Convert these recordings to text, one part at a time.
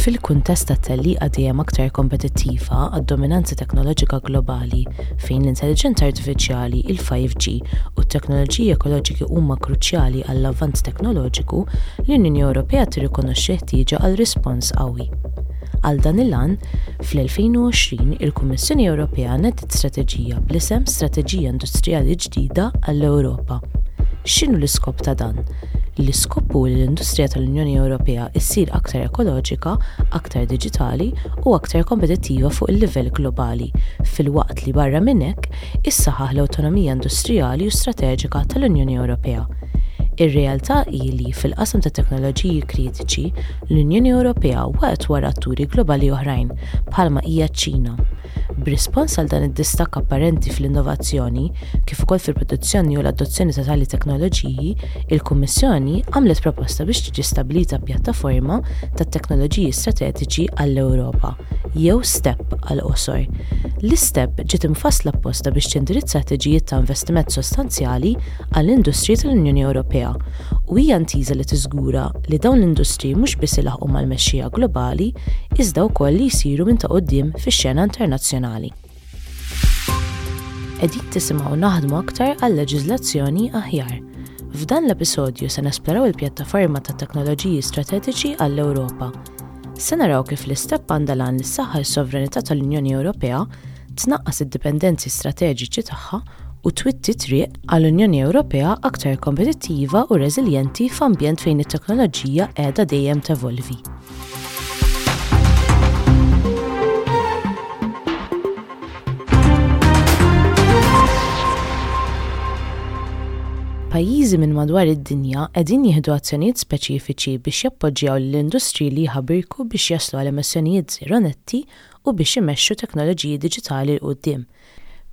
Fil-kuntest tat-tellieqa dejjem aktar kompetittiva għad-dominanza teknoloġika globali fejn l-intelliġenza artifiċjali, il-5G u t-teknoloġiji ekoloġiki huma kruċjali għall-avvanz teknoloġiku, l-Unjoni Ewropea tirrikonoxxi l-ħtieġa għal rispons qawwi. Għal dan il-għan, fl-2020 il-Kummissjoni Ewropea nediet strateġija bl-isem Strateġija Industrijali Ġdida għall-Ewropa. X'inhu l-iskop ta' dan? L-iskop hu li l-industrija tal-Unjoni Ewropea ssir aktar ekoloġika, aktar diġitali u aktar kompetittiva fuq il-livell globali, filwaqt li barra minn hekk issaħħaħ l-awtonomija industrijali u strateġika tal-Unjoni Ewropea. Ir-realtà hi li fil-qasam tat-teknoloġiji kritiċi, l-Unjoni Ewropea waqgħet wara atturi globali oħrajn, bħalma hija ċ-Ċina. B'rispons għal dan id-distakk apparenti fl-innovazzjoni, kif ukoll fil-produzzjoni u l-adozzjoni ta' tali teknoloġiji, il-Kummissjoni għamlet proposta biex tiġi stabbilita Pjattaforma tat-Teknoloġiji Strateġiċi għall-Ewropa, jew step għall-qosor. L-istep ġiet imfassla apposta biex tindirizza ħtiġijiet ta' investiment sostanzjali għall-industriji tal-Unjoni Ewropea u hija intiża li tiżgura li dawn l-industriji mhux biss ilaħħqu mal-mexxejja globali iżda wkoll li jsiru minn ta' quddiem fix-xena internazzjonali. Qegħdin tisimgħu Naħdmu Aktar għal Leġiżlazzjoni Aħjar. F'dan l-episodju se nesploraw il-pjattaforma ta' teknoloġiji strateġiċi għall-Ewropa. Se naraw kif l-istepp għandha l-għan li ssaħħaħ is-sovranità tal-Unjoni Ewropea, tnaqqas id-dipendenzi strateġiċi tagħha, u twitti t-triq għal Unjoni Ewropea aktar kompetittiva u reżiljenti f'ambjent fejn it-teknoloġija qiegħda dejjem tevolvi. Pajjiżi minn madwar id-dinja qegħdin jieħdu azzjonijiet speċifiċi biex jappoġġjaw lill-industriji li jħabirku biex jaslu għal emissjonijiet żero netti u biex imexxu teknoloġiji diġitali 'l quddiem,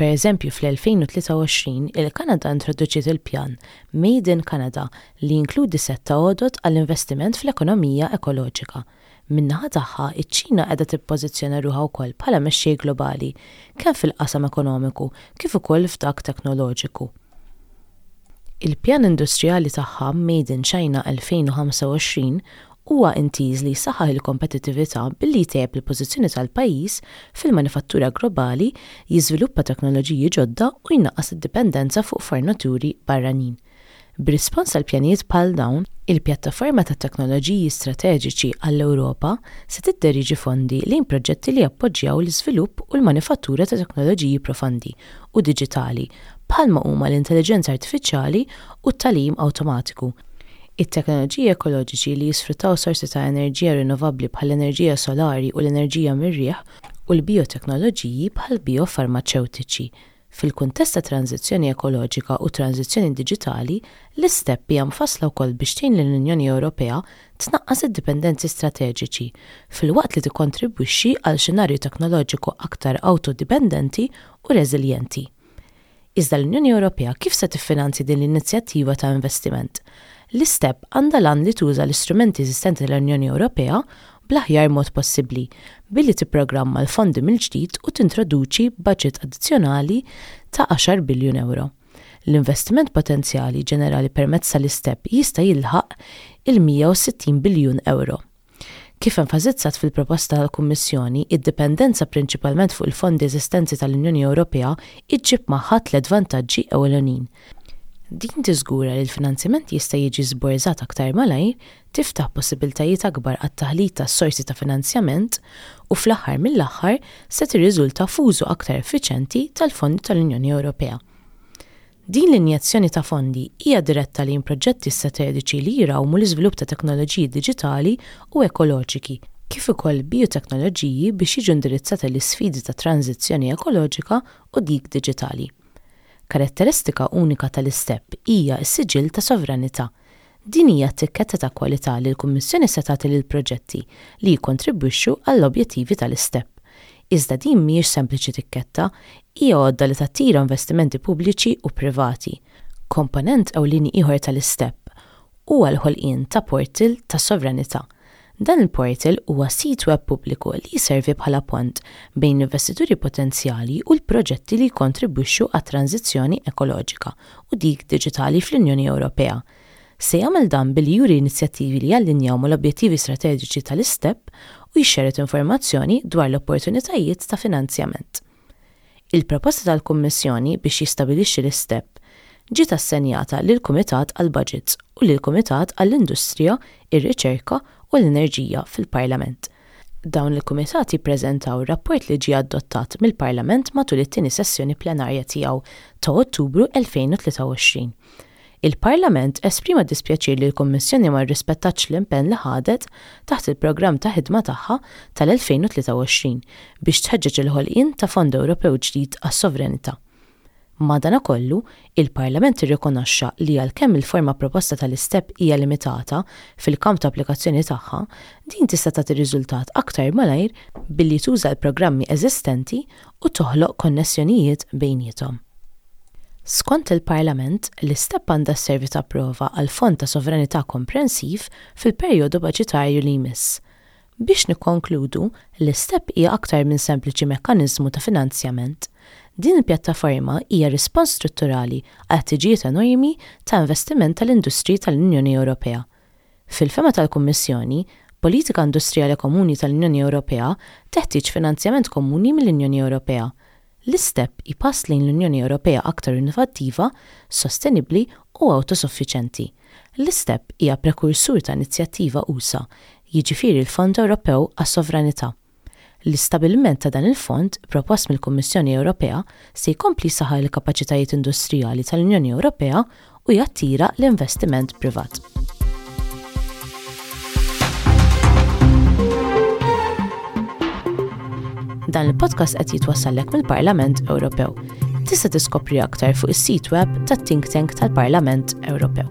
Pereżempju, fl-2023, il-Kanada introduċiet il-pjan Made in Canada li jinkludi sett ta' għodod għall-investiment fl-ekonomija ekoloġika. Min-naħa tagħha, iċ-Ċina qiegħda tippożizzjona ruħha wkoll bħala mexxej globali, kemm fil-qasam ekonomiku kif ukoll f'dak teknoloġiku. Il-Pjan Industrijali tagħha Made in China 2025 huwa intiż li jsaħħaħ il-kompetittività billi jtejjeb il-pożizzjoni tal-pajjiż fil-manifattura globali, jiżviluppa teknoloġiji ġodda u jnaqqas id-dipendenza fuq fornituri barranin. B'rispons għal pjanijiet bħal dawn, il-Pjattaforma ta' Teknoloġiji Strateġiċi għall-Ewropa se tidderieġi fondi lejn proġetti li jappoġġjaw l-iżvilupp u l-manifattura ta' teknoloġiji profondi u diġitali bħalma huma l-intelliġenza artifiċjali u t-tagħlim awtomatiku, it-teknoloġiji ekoloġiċi li jisfruttaw sorsi ta' enerġija rinnovabbli bħall-enerġija solari u l-enerġija mir-riħ, u l-bijoteknoloġiji bħall-bijofarmaċewtiċi. Fil-kuntest ta' tranżizzjoni ekoloġika u tranżizzjoni diġitali, l-ISTEP hija mfassla wkoll biex tgħin lill-Unjoni Ewropea tnaqqas id-dipendenzi strateġiċi, filwaqt li tikkontribwixxi għal xenarju teknoloġiku aktar awtodipendenti u reżiljenti. Iżda l-Unjoni Ewropea kif se tiffinanzja din l-inizjattiva ta' investiment? L-ISTEP għandha l-għan li tuża l-istrumenti eżistenti tal-Unjoni Ewropea bl-aħjar mod possibbli, billi tipprogramma l-fondi mill-ġdid u tintroduċi baġit addizzjonali ta' għaxar biljun ewro. L-investiment potenzjali ġenerali permezz tal-ISTEP jista' jilħaq il-160 biljun ewro. Kif enfasizzat fil-proposta tal-Kummissjoni, id-dipendenza prinċipalment fuq il-fondi eżistenti tal-Unjoni Ewropea ġġib magħha tliet vantaġġi ewlenin. Din tiżgura li l-finanzjament jista' jiġi żborżat aktar malajr, tiftaħ possibbiltajiet akbar għat-taħlit ta' sorsi ta' finanzjament u, fl-aħħar mill-aħħar, se tirriżulta f'użu aktar effiċjenti tal-fondi tal-Unjoni Ewropea. Din l-injezzjoni ta' fondi hija diretta lejn proġetti strateġiċi li jrawmu l-iżvilupp ta' teknoloġiji diġitali u ekoloġiki, kif ukoll bijoteknoloġiji biex jiġu indirizzati l-isfidi ta' tranżizzjoni ekoloġika u dik diġitali. Karatteristika unika tal-ISTEP hija s-siġill ta' sovranità, Din hija t-tikketta ta' kwalità li l-Kummissjoni se tagħti lill-proġetti li jikkontribwixxu għall-objettivi tal-ISTEP. Iżda din mhijiex sempliċi tikketta, hija għodda li tattira investimenti pubbliċi u privati. Komponent ewlieni ieħor tal-ISTEP huwa l-ħolqien ta' portal tas-sovranità Dan il-portal huwa sit web pubbliku li jservi bħala pont bejn l-investituri potenzjali u l-proġetti li jikkontribwixxu għat-tranżizzjoni ekoloġika u dik diġitali fl-Unjoni Ewropea. Se jagħmel dan billi juri inizjattivi li jallinjaw mal-objettivi strateġiċi tal-ISTEP u jxerred informazzjoni dwar l-opportunitajiet ta' finanzjament. Il-proposta tal-Kummissjoni biex jistabilixxi l-ISTEP ġiet assenjata lill-Kumitat għall-Baġits u lill-Kumitat għall-Industrija, ir-Riċerka u l-Enerġija fil-Parlament. Dawn il-kumitati ppreżentaw rapport li ġie adottat mill-Parlament matul it-tieni sessjoni plenarja tiegħu ta' Ottubru 2023. Il-Parlament esprima d-dispjaċir li l-Kummissjoni ma rrispettatx l-impenn li ħadet taħt il-programm ta' ħidma tagħha tal-2023 biex tħeġġeġ il-ħolqien ta' Fond Ewropew ġdid għas-Sovranità. Madankollu, il-Parlament irrikonoxxa li għalkemm il-forma proposta tal-ISTEP hija limitata fil-kamp ta' applikazzjoni tagħha, din tista' tagħti riżultat aktar malajr billi tuża l-programmi eżistenti u toħloq konnessjonijiet bejniethom. Skont il-Parlament, l-ISTEP għandha sservi ta' prova għall-Fond ta' Sovranità Komprensiv fil-perjodu baġitarju li jmiss. Biex nikkonkludu, l-ISTEP hija aktar minn sempliċi mekkaniżmu ta' finanzjament. Din il-pjattaforma hija rispons strutturali għall-ħtiġijiet enormi ta' investiment tal-industriji tal-Unjoni Ewropea, Fil-fehma tal-Kummissjoni, politika industrijali komuni tal-Unjoni Ewropea teħtieġ finanzjament komuni mill-Unjoni Ewropea. L-ISTEP hi pass lejn l-Unjoni Ewropea aktar innovattiva, sostenibbli u awtosuffiċenti. L-ISTEP hija prekursur ta' inizjattiva usa', jiġifieri l-Fond Ewropew għas-Sovranità. L-istabbiliment ta' dan il-fond, propost mill-Kummissjoni Ewropea, se jkompli jsaħħaħ il-kapaċitajiet industrijali tal-Unjoni Ewropea u jattira l-investiment privat. Dan il-podcast qed jitwassallek mill-Parlament Ewropew. Tista' tiskopri aktar fuq is-sit web tat-Think Tank tal-Parlament Ewropew.